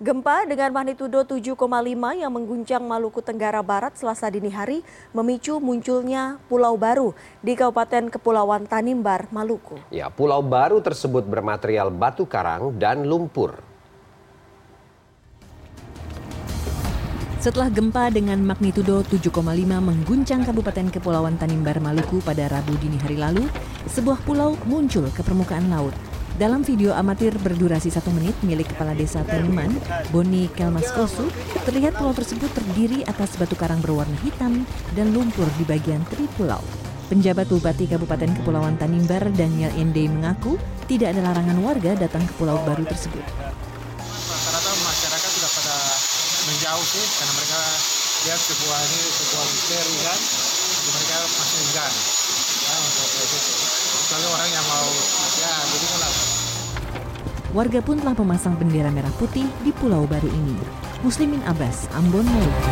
Gempa dengan magnitudo 7,5 yang mengguncang Maluku Tenggara Barat selasa dini hari memicu munculnya pulau baru di Kabupaten Kepulauan Tanimbar, Maluku. Ya, pulau baru tersebut bermaterial batu karang dan lumpur. Setelah gempa dengan magnitudo 7,5 mengguncang Kabupaten Kepulauan Tanimbar, Maluku pada Rabu dini hari lalu, sebuah pulau muncul ke permukaan laut. Dalam video amatir berdurasi satu menit milik Kepala Desa Taniman, Boni Kelmaskosu, terlihat pulau tersebut terdiri atas batu karang berwarna hitam dan lumpur di bagian tepi pulau. Penjabat Bupati Kabupaten Kepulauan Tanimbar, Daniel Ende mengaku tidak ada larangan warga datang ke pulau baru tersebut. Rata-rata masyarakat sudah pada menjauh sih, karena mereka lihat sebuah ini sebuah misteri kan, mereka masih Warga pun telah memasang bendera merah putih di pulau baru ini. Muslimin Abbas, Ambon Maluku.